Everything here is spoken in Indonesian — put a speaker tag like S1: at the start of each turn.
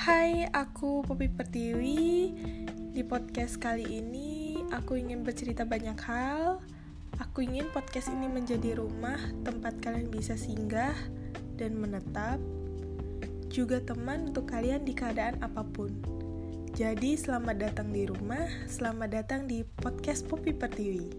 S1: Hai, aku Popi Pertiwi. Di podcast kali ini, aku ingin bercerita banyak hal. Aku ingin podcast ini menjadi rumah tempat kalian bisa singgah dan menetap. Juga teman untuk kalian di keadaan apa pun. Jadi, selamat datang di rumah, selamat datang di podcast Popi Pertiwi.